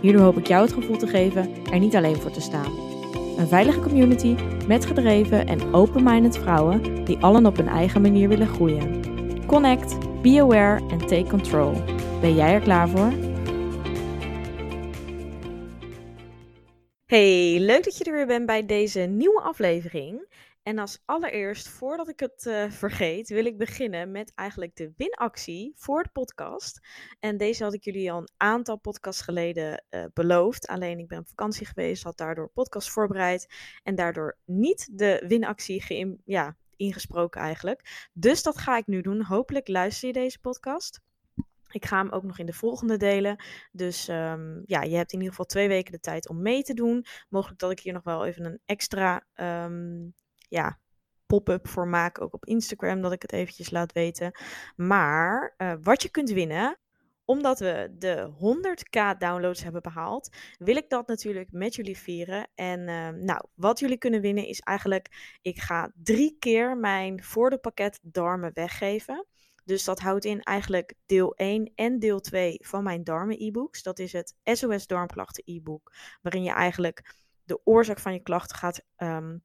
Hierdoor hoop ik jou het gevoel te geven er niet alleen voor te staan. Een veilige community met gedreven en open-minded vrouwen die allen op hun eigen manier willen groeien. Connect, be aware en take control. Ben jij er klaar voor? Hey, leuk dat je er weer bent bij deze nieuwe aflevering. En als allereerst, voordat ik het uh, vergeet, wil ik beginnen met eigenlijk de winactie voor de podcast. En deze had ik jullie al een aantal podcasts geleden uh, beloofd. Alleen ik ben op vakantie geweest, had daardoor podcast voorbereid en daardoor niet de winactie ja, ingesproken eigenlijk. Dus dat ga ik nu doen. Hopelijk luister je deze podcast. Ik ga hem ook nog in de volgende delen. Dus um, ja, je hebt in ieder geval twee weken de tijd om mee te doen. Mogelijk dat ik hier nog wel even een extra um, ja, pop-up voor maak, ook op Instagram, dat ik het eventjes laat weten. Maar uh, wat je kunt winnen, omdat we de 100k downloads hebben behaald, wil ik dat natuurlijk met jullie vieren. En uh, nou, wat jullie kunnen winnen is eigenlijk, ik ga drie keer mijn voor de pakket darmen weggeven. Dus dat houdt in eigenlijk deel 1 en deel 2 van mijn darmen e-books. Dat is het SOS darmklachten e-book, waarin je eigenlijk de oorzaak van je klachten gaat um,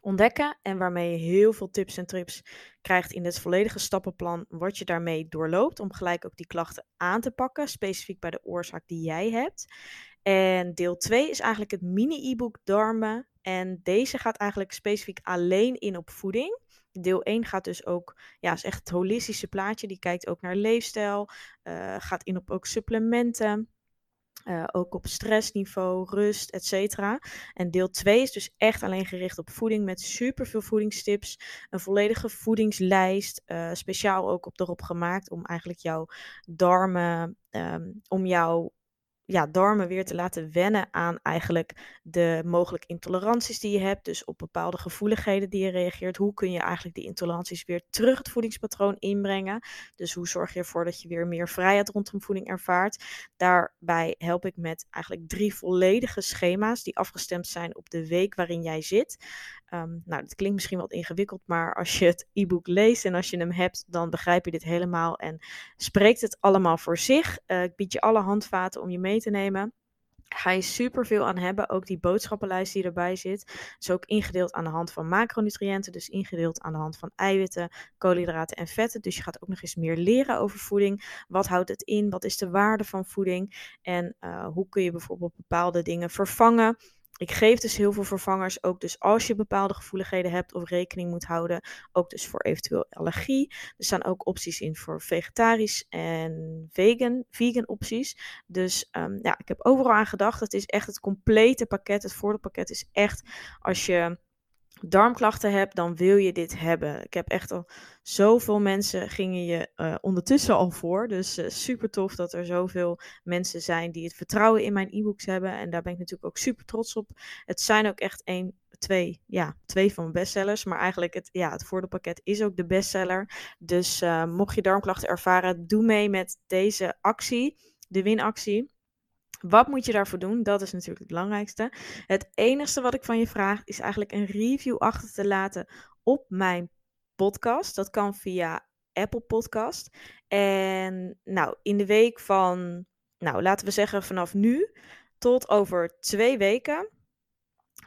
ontdekken en waarmee je heel veel tips en trips krijgt in het volledige stappenplan wat je daarmee doorloopt om gelijk ook die klachten aan te pakken, specifiek bij de oorzaak die jij hebt. En deel 2 is eigenlijk het mini-e-book darmen en deze gaat eigenlijk specifiek alleen in op voeding. Deel 1 gaat dus ook, ja, is echt het holistische plaatje. Die kijkt ook naar leefstijl, uh, gaat in op ook supplementen. Uh, ook op stressniveau, rust, etc. En deel 2 is dus echt alleen gericht op voeding met superveel voedingstips. Een volledige voedingslijst, uh, speciaal ook op erop gemaakt om eigenlijk jouw darmen, um, om jouw ja, darmen weer te laten wennen aan eigenlijk de mogelijke intoleranties die je hebt. Dus op bepaalde gevoeligheden die je reageert. Hoe kun je eigenlijk die intoleranties weer terug het voedingspatroon inbrengen? Dus hoe zorg je ervoor dat je weer meer vrijheid rondom voeding ervaart? Daarbij help ik met eigenlijk drie volledige schema's die afgestemd zijn op de week waarin jij zit. Um, nou, dat klinkt misschien wat ingewikkeld, maar als je het e-book leest en als je hem hebt, dan begrijp je dit helemaal en spreekt het allemaal voor zich. Uh, ik bied je alle handvaten om je mee te nemen. Ga je super veel aan hebben. Ook die boodschappenlijst die erbij zit. Is ook ingedeeld aan de hand van macronutriënten. Dus ingedeeld aan de hand van eiwitten, koolhydraten en vetten. Dus je gaat ook nog eens meer leren over voeding. Wat houdt het in? Wat is de waarde van voeding? En uh, hoe kun je bijvoorbeeld bepaalde dingen vervangen? Ik geef dus heel veel vervangers, ook dus als je bepaalde gevoeligheden hebt of rekening moet houden, ook dus voor eventueel allergie. Er staan ook opties in voor vegetarisch en vegan, vegan opties. Dus um, ja, ik heb overal aan gedacht. Het is echt het complete pakket. Het voordeelpakket is echt als je darmklachten hebt, dan wil je dit hebben. Ik heb echt al zoveel mensen gingen je uh, ondertussen al voor. Dus uh, super tof dat er zoveel mensen zijn die het vertrouwen in mijn e-books hebben. En daar ben ik natuurlijk ook super trots op. Het zijn ook echt één, twee, ja, twee van mijn bestsellers. Maar eigenlijk het, ja, het voordeelpakket is ook de bestseller. Dus uh, mocht je darmklachten ervaren, doe mee met deze actie, de winactie. Wat moet je daarvoor doen? Dat is natuurlijk het belangrijkste. Het enige wat ik van je vraag is eigenlijk een review achter te laten op mijn podcast. Dat kan via Apple Podcast. En nou, in de week van, nou laten we zeggen vanaf nu tot over twee weken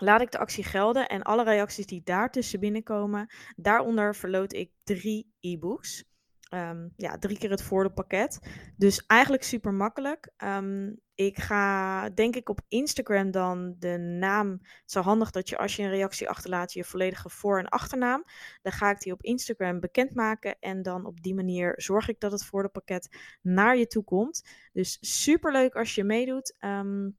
laat ik de actie gelden. En alle reacties die daartussen binnenkomen, daaronder verloot ik drie e-books. Um, ja, drie keer het voordeelpakket. Dus eigenlijk super makkelijk. Um, ik ga, denk ik, op Instagram dan de naam. Het is handig dat je als je een reactie achterlaat, je volledige voor- en achternaam. Dan ga ik die op Instagram bekendmaken. En dan op die manier zorg ik dat het voordeelpakket naar je toe komt. Dus super leuk als je meedoet. Um,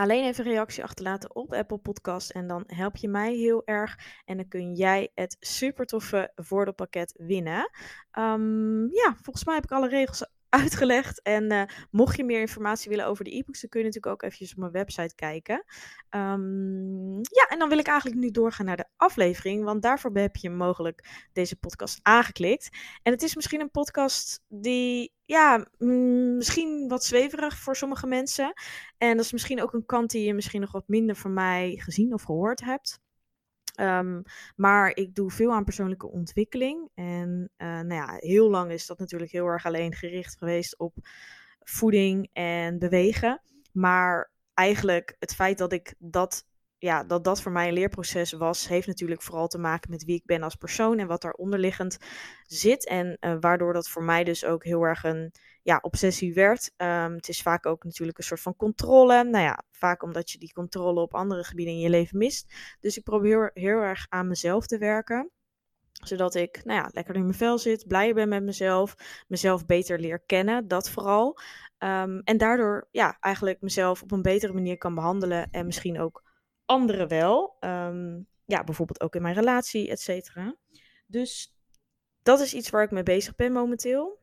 alleen even een reactie achterlaten op Apple Podcast. En dan help je mij heel erg. En dan kun jij het super toffe voordeelpakket winnen. Um, ja, volgens mij heb ik alle regels uitgelegd. En uh, mocht je meer informatie willen over de e-books, dan kun je natuurlijk ook eventjes op mijn website kijken. Um, ja, en dan wil ik eigenlijk nu doorgaan naar de aflevering, want daarvoor heb je mogelijk deze podcast aangeklikt. En het is misschien een podcast die, ja, mm, misschien wat zweverig voor sommige mensen. En dat is misschien ook een kant die je misschien nog wat minder van mij gezien of gehoord hebt. Um, maar ik doe veel aan persoonlijke ontwikkeling. En uh, nou ja, heel lang is dat natuurlijk heel erg alleen gericht geweest op voeding en bewegen. Maar eigenlijk het feit dat ik dat, ja, dat dat voor mij een leerproces was, heeft natuurlijk vooral te maken met wie ik ben als persoon en wat daar onderliggend zit. En uh, waardoor dat voor mij dus ook heel erg een ja, obsessie werd. Um, het is vaak ook natuurlijk een soort van controle. Nou ja, vaak omdat je die controle op andere gebieden in je leven mist. Dus ik probeer heel erg aan mezelf te werken zodat ik nou ja, lekker in mijn vel zit, blij ben met mezelf, mezelf beter leer kennen, dat vooral. Um, en daardoor ja, eigenlijk mezelf op een betere manier kan behandelen en misschien ook anderen wel. Um, ja, bijvoorbeeld ook in mijn relatie, et cetera. Dus dat is iets waar ik mee bezig ben momenteel.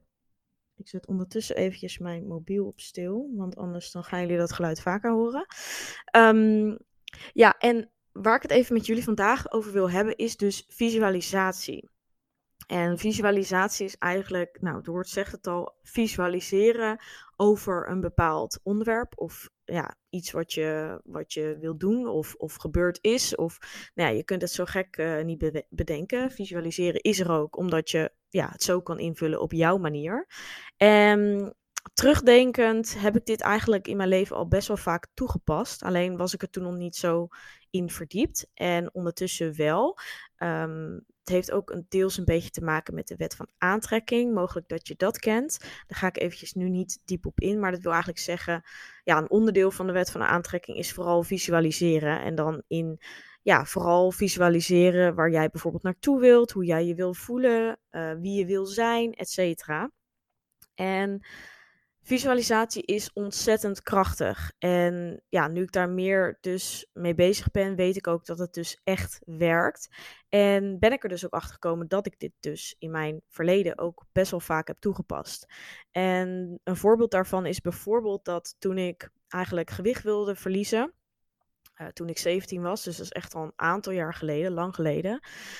Ik zet ondertussen eventjes mijn mobiel op stil, want anders dan gaan jullie dat geluid vaker horen. Um, ja, en waar ik het even met jullie vandaag over wil hebben, is dus visualisatie. En visualisatie is eigenlijk, nou, het woord zegt het al, visualiseren over een bepaald onderwerp of ja, iets wat je, wat je wil doen of, of gebeurd is. Of nou ja, je kunt het zo gek uh, niet bedenken. Visualiseren is er ook, omdat je ja, het zo kan invullen op jouw manier. En terugdenkend heb ik dit eigenlijk in mijn leven al best wel vaak toegepast. Alleen was ik er toen nog niet zo in verdiept. En ondertussen wel. Um, het heeft ook een deels een beetje te maken met de wet van aantrekking. Mogelijk dat je dat kent. Daar ga ik eventjes nu niet diep op in. Maar dat wil eigenlijk zeggen, ja, een onderdeel van de wet van aantrekking is vooral visualiseren. En dan in, ja, vooral visualiseren waar jij bijvoorbeeld naartoe wilt, hoe jij je wil voelen, uh, wie je wil zijn, et cetera. En Visualisatie is ontzettend krachtig. En ja, nu ik daar meer dus mee bezig ben, weet ik ook dat het dus echt werkt. En ben ik er dus ook achter gekomen dat ik dit dus in mijn verleden ook best wel vaak heb toegepast. En een voorbeeld daarvan is bijvoorbeeld dat toen ik eigenlijk gewicht wilde verliezen, uh, toen ik 17 was. Dus dat is echt al een aantal jaar geleden, lang geleden.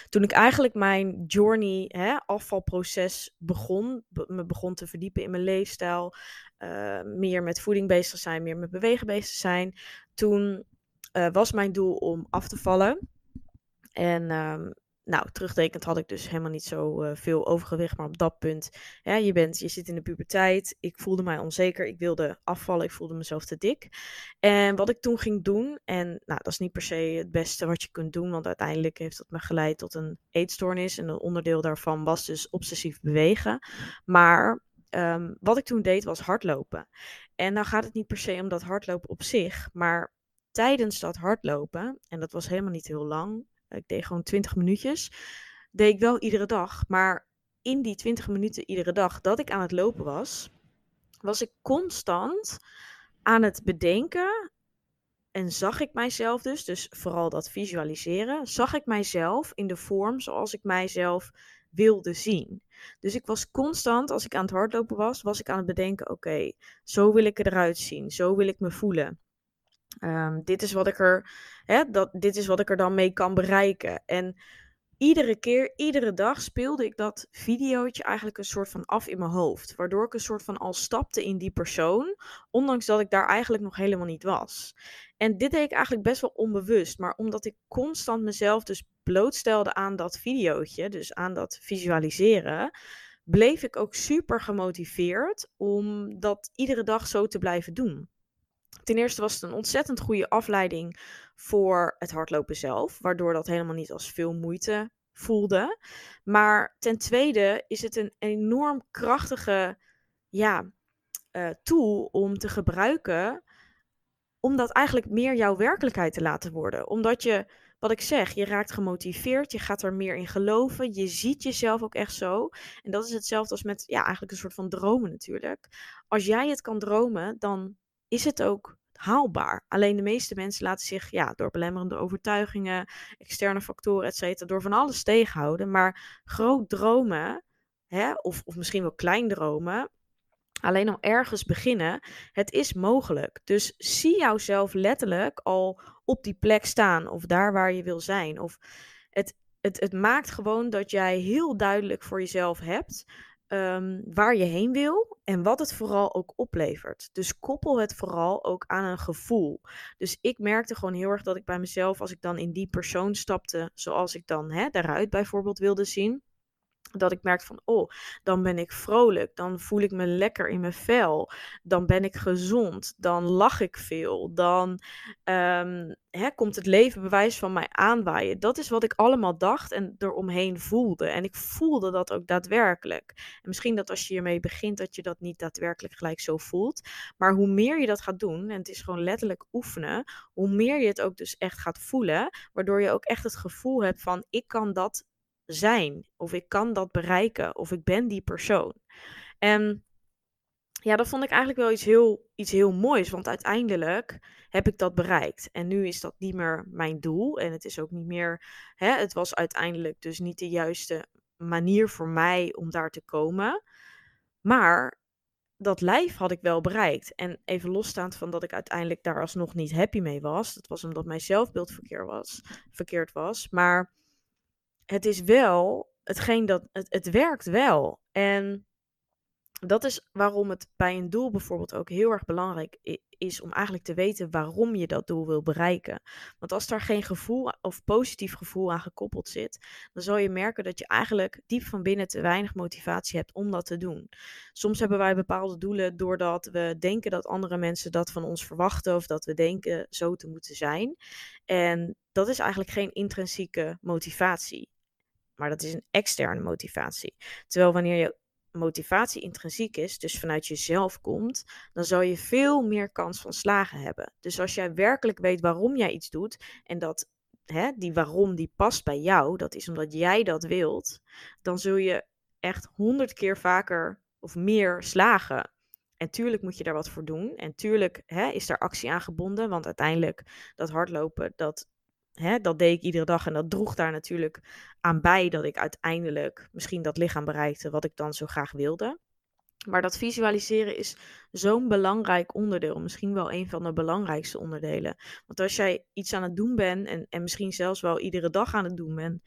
Toen ik eigenlijk mijn journey, hè, afvalproces begon, me begon te verdiepen in mijn leefstijl, uh, meer met voeding bezig zijn, meer met bewegen bezig te zijn. Toen uh, was mijn doel om af te vallen. En um, nou, terugdenkend had ik dus helemaal niet zo uh, veel overgewicht. Maar op dat punt, je, bent, je zit in de puberteit. Ik voelde mij onzeker. Ik wilde afvallen. Ik voelde mezelf te dik. En wat ik toen ging doen, en nou, dat is niet per se het beste wat je kunt doen. Want uiteindelijk heeft dat me geleid tot een eetstoornis. En een onderdeel daarvan was dus obsessief bewegen. Maar um, wat ik toen deed was hardlopen. En nou gaat het niet per se om dat hardlopen op zich. Maar tijdens dat hardlopen, en dat was helemaal niet heel lang ik deed gewoon 20 minuutjes. Deed ik wel iedere dag. Maar in die 20 minuten iedere dag dat ik aan het lopen was, was ik constant aan het bedenken. En zag ik mijzelf dus, dus vooral dat visualiseren, zag ik mijzelf in de vorm zoals ik mijzelf wilde zien. Dus ik was constant, als ik aan het hardlopen was, was ik aan het bedenken: oké, zo wil ik eruit zien, zo wil ik me voelen. Um, dit, is wat ik er, hè, dat, dit is wat ik er dan mee kan bereiken. En iedere keer, iedere dag speelde ik dat videootje eigenlijk een soort van af in mijn hoofd. Waardoor ik een soort van al stapte in die persoon, ondanks dat ik daar eigenlijk nog helemaal niet was. En dit deed ik eigenlijk best wel onbewust, maar omdat ik constant mezelf dus blootstelde aan dat videootje, dus aan dat visualiseren, bleef ik ook super gemotiveerd om dat iedere dag zo te blijven doen. Ten eerste was het een ontzettend goede afleiding voor het hardlopen zelf, waardoor dat helemaal niet als veel moeite voelde. Maar ten tweede is het een enorm krachtige ja, uh, tool om te gebruiken, om dat eigenlijk meer jouw werkelijkheid te laten worden. Omdat je, wat ik zeg, je raakt gemotiveerd, je gaat er meer in geloven, je ziet jezelf ook echt zo. En dat is hetzelfde als met, ja, eigenlijk een soort van dromen natuurlijk. Als jij het kan dromen, dan is het ook haalbaar. Alleen de meeste mensen laten zich ja, door belemmerende overtuigingen, externe factoren, etc., door van alles tegenhouden. Maar groot dromen, hè, of, of misschien wel klein dromen, Alleen al ergens beginnen, het is mogelijk. Dus zie jouzelf letterlijk al op die plek staan of daar waar je wil zijn. Of het, het, het maakt gewoon dat jij heel duidelijk voor jezelf hebt um, waar je heen wil en wat het vooral ook oplevert. Dus koppel het vooral ook aan een gevoel. Dus ik merkte gewoon heel erg dat ik bij mezelf, als ik dan in die persoon stapte, zoals ik dan hè, daaruit bijvoorbeeld wilde zien dat ik merk van, oh, dan ben ik vrolijk, dan voel ik me lekker in mijn vel, dan ben ik gezond, dan lach ik veel, dan um, hè, komt het leven bewijs van mij aanwaaien. Dat is wat ik allemaal dacht en eromheen voelde. En ik voelde dat ook daadwerkelijk. En misschien dat als je hiermee begint, dat je dat niet daadwerkelijk gelijk zo voelt. Maar hoe meer je dat gaat doen, en het is gewoon letterlijk oefenen, hoe meer je het ook dus echt gaat voelen, waardoor je ook echt het gevoel hebt van, ik kan dat zijn. Of ik kan dat bereiken. Of ik ben die persoon. En ja, dat vond ik eigenlijk wel iets heel, iets heel moois. Want uiteindelijk heb ik dat bereikt. En nu is dat niet meer mijn doel. En het is ook niet meer. Hè, het was uiteindelijk dus niet de juiste manier voor mij om daar te komen. Maar dat lijf had ik wel bereikt. En even losstaand van dat ik uiteindelijk daar alsnog niet happy mee was. Dat was omdat mijn zelfbeeld verkeerd was. Verkeerd was. Maar het is wel hetgeen dat het, het werkt wel. En dat is waarom het bij een doel bijvoorbeeld ook heel erg belangrijk is om eigenlijk te weten waarom je dat doel wil bereiken. Want als daar geen gevoel of positief gevoel aan gekoppeld zit, dan zal je merken dat je eigenlijk diep van binnen te weinig motivatie hebt om dat te doen. Soms hebben wij bepaalde doelen doordat we denken dat andere mensen dat van ons verwachten of dat we denken zo te moeten zijn. En dat is eigenlijk geen intrinsieke motivatie maar dat is een externe motivatie. Terwijl wanneer je motivatie intrinsiek is, dus vanuit jezelf komt, dan zal je veel meer kans van slagen hebben. Dus als jij werkelijk weet waarom jij iets doet en dat hè, die waarom die past bij jou, dat is omdat jij dat wilt, dan zul je echt honderd keer vaker of meer slagen. En tuurlijk moet je daar wat voor doen. En tuurlijk hè, is daar actie aan gebonden. Want uiteindelijk dat hardlopen, dat hè, dat deed ik iedere dag en dat droeg daar natuurlijk aan bij dat ik uiteindelijk misschien dat lichaam bereikte wat ik dan zo graag wilde. Maar dat visualiseren is zo'n belangrijk onderdeel, misschien wel een van de belangrijkste onderdelen. Want als jij iets aan het doen bent en, en misschien zelfs wel iedere dag aan het doen bent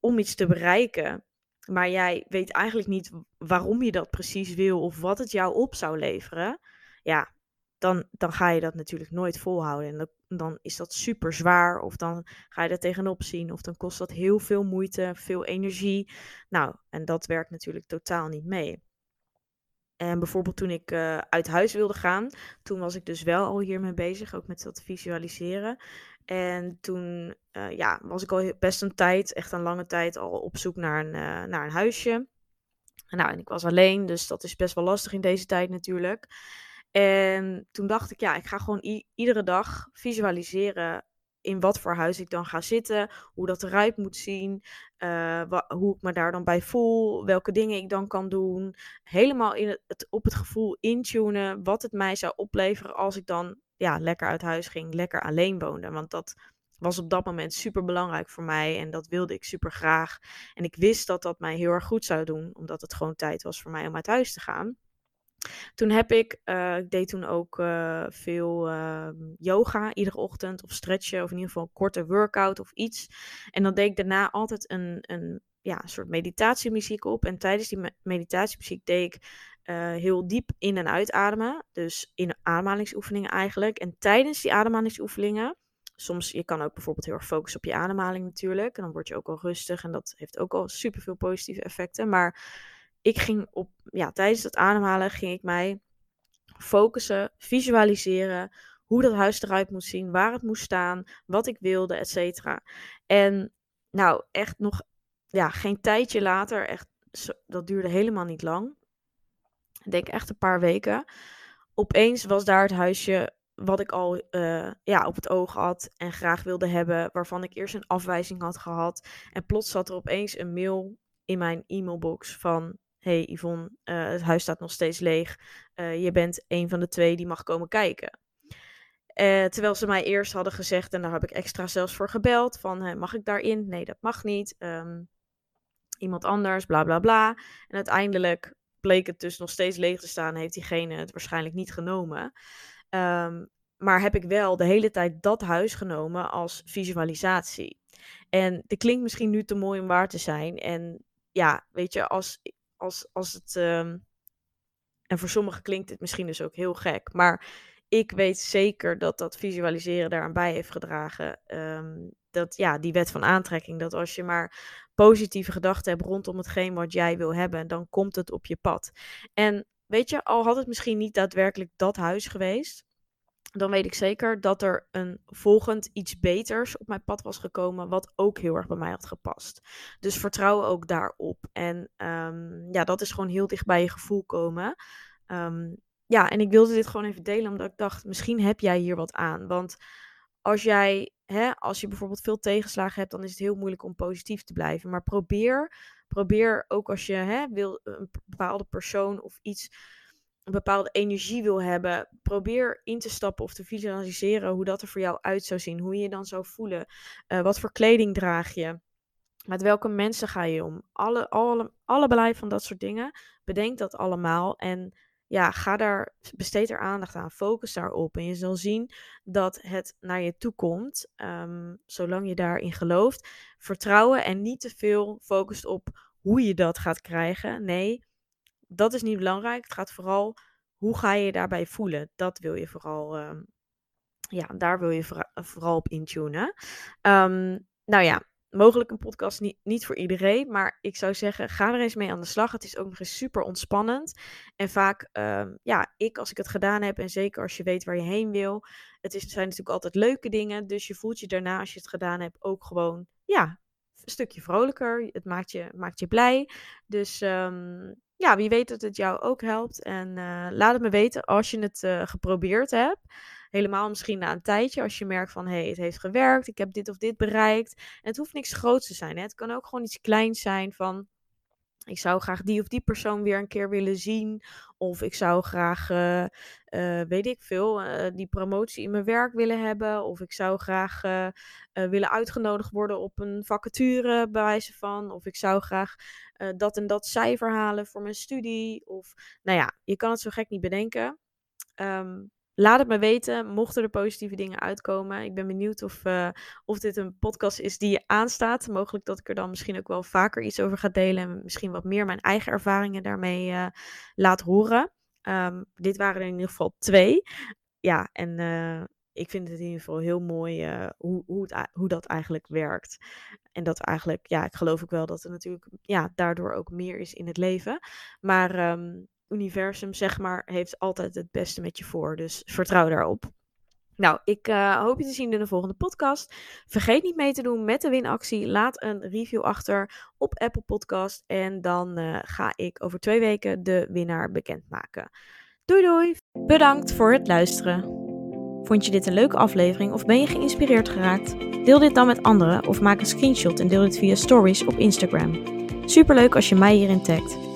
om iets te bereiken, maar jij weet eigenlijk niet waarom je dat precies wil of wat het jou op zou leveren, ja, dan, dan ga je dat natuurlijk nooit volhouden. En dan, is dat super zwaar, of dan ga je er tegenop zien, of dan kost dat heel veel moeite, veel energie. Nou, en dat werkt natuurlijk totaal niet mee. En bijvoorbeeld toen ik uh, uit huis wilde gaan, toen was ik dus wel al hiermee bezig, ook met dat visualiseren. En toen uh, ja, was ik al best een tijd, echt een lange tijd, al op zoek naar een, uh, naar een huisje. Nou, en ik was alleen, dus dat is best wel lastig in deze tijd natuurlijk. En toen dacht ik, ja, ik ga gewoon iedere dag visualiseren in wat voor huis ik dan ga zitten, hoe dat eruit moet zien, uh, hoe ik me daar dan bij voel, welke dingen ik dan kan doen. Helemaal in het, op het gevoel intunen wat het mij zou opleveren als ik dan ja, lekker uit huis ging, lekker alleen woonde. Want dat was op dat moment super belangrijk voor mij en dat wilde ik super graag. En ik wist dat dat mij heel erg goed zou doen, omdat het gewoon tijd was voor mij om uit huis te gaan. Toen heb ik, uh, ik deed toen ook uh, veel uh, yoga iedere ochtend of stretchen of in ieder geval een korte workout of iets. En dan deed ik daarna altijd een, een ja, soort meditatiemuziek op. En tijdens die meditatiemuziek deed ik heel diep in- en uitademen. Dus in ademhalingsoefeningen eigenlijk. En tijdens die ademhalingsoefeningen, soms, je kan ook bijvoorbeeld heel erg focussen op je ademhaling natuurlijk. En dan word je ook al rustig en dat heeft ook al super veel positieve effecten. Maar ik ging op, ja, tijdens het ademhalen ging ik mij focussen, visualiseren hoe dat huis eruit moest zien, waar het moest staan, wat ik wilde, et cetera. En nou, echt nog, ja, geen tijdje later, echt, dat duurde helemaal niet lang. Ik denk echt een paar weken. Opeens was daar het huisje wat ik al uh, ja, op het oog had en graag wilde hebben, waarvan ik eerst een afwijzing had gehad. En plots zat er opeens een mail in mijn e-mailbox van hey Yvonne, uh, het huis staat nog steeds leeg. Uh, je bent een van de twee die mag komen kijken. Uh, terwijl ze mij eerst hadden gezegd, en daar heb ik extra zelfs voor gebeld, van mag ik daarin? Nee, dat mag niet. Um, iemand anders, bla bla bla. En uiteindelijk bleek het dus nog steeds leeg te staan, heeft diegene het waarschijnlijk niet genomen. Ehm, maar heb ik wel de hele tijd dat huis genomen als visualisatie. En het klinkt misschien nu te mooi om waar te zijn. En ja, weet je, als, als, als het. Ehm, en voor sommigen klinkt het misschien dus ook heel gek. Maar ik weet zeker dat dat visualiseren daaraan bij heeft gedragen. Ehm, dat ja, die wet van aantrekking. Dat als je maar positieve gedachten hebt rondom hetgeen wat jij wil hebben, dan komt het op je pad. En weet je, al had het misschien niet daadwerkelijk dat huis geweest, dan weet ik zeker dat er een volgend iets beters op mijn pad was gekomen, wat ook heel erg bij mij had gepast. Dus vertrouw ook daarop. En um, ja, dat is gewoon heel dicht bij je gevoel komen. Um, ja, en ik wilde dit gewoon even delen, omdat ik dacht, misschien heb jij hier wat aan. Want als jij, hè, als je bijvoorbeeld veel tegenslagen hebt, dan is het heel moeilijk om positief te blijven. Maar probeer, probeer ook als je hè, wil, een bepaalde persoon of iets, een bepaalde energie wil hebben, probeer in te stappen of te visualiseren hoe dat er voor jou uit zou zien. Hoe je je dan zou voelen. Uh, wat voor kleding draag je? Met welke mensen ga je om? Alle, alle, allebei van dat soort dingen. Bedenk dat allemaal en ja, ga daar, besteed er aandacht aan, focus daarop. En je zal zien dat het naar je toe komt, um, zolang je daarin gelooft. Vertrouwen en niet te veel focust op hoe je dat gaat krijgen. Nee, dat is niet belangrijk. Het gaat vooral, hoe ga je je daarbij voelen? Dat wil je vooral, um, ja, daar wil je vooral op intunen. Um, nou ja, mogelijk een podcast niet, niet voor iedereen, maar ik zou zeggen, ga er eens mee aan de slag. Het is ook nog eens super ontspannend. En vaak, uh, ja, ik als ik het gedaan heb, en zeker als je weet waar je heen wil, het is, zijn natuurlijk altijd leuke dingen. Dus je voelt je daarna, als je het gedaan hebt, ook gewoon, ja, een stukje vrolijker. Het maakt je, maakt je blij. Dus ja, wie weet dat het jou ook helpt. En uh, laat het me weten als je het uh, geprobeerd hebt. Helemaal misschien na een tijdje, als je merkt van hé, hey, het heeft gewerkt, ik heb dit of dit bereikt. En het hoeft niks groots te zijn. Hè? Het kan ook gewoon iets kleins zijn van ik zou graag die of die persoon weer een keer willen zien. Of ik zou graag, uh, uh, weet ik veel, uh, die promotie in mijn werk willen hebben. Of ik zou graag willen uitgenodigd worden op een vacature, bij wijze van. Of ik zou graag dat en dat cijfer halen voor mijn studie. Of, nou ja, je kan het zo gek niet bedenken. Um, Laat het me weten, mochten er positieve dingen uitkomen. Ik ben benieuwd of, uh, of dit een podcast is die je aanstaat. Mogelijk dat ik er dan misschien ook wel vaker iets over ga delen. En misschien wat meer mijn eigen ervaringen daarmee uh, laat horen. Um, dit waren er in ieder geval twee. Ja, en uh, ik vind het in ieder geval heel mooi hoe, hoe, het, hoe dat eigenlijk werkt. En dat eigenlijk, ja, ik geloof ook wel dat er natuurlijk ja, daardoor ook meer is in het leven. Maar um, universum, zeg maar, heeft altijd het beste met je voor. Dus vertrouw daarop. Nou, ik uh, hoop je te zien in de volgende podcast. Vergeet niet mee te doen met de winactie. Laat een review achter op Apple Podcast. En dan uh, ga ik over twee weken de winnaar bekendmaken. Doei doei! Bedankt voor het luisteren. Vond je dit een leuke aflevering of ben je geïnspireerd geraakt? Deel dit dan met anderen of maak een screenshot en deel dit via stories op Instagram. Superleuk als je mij hierin tagt.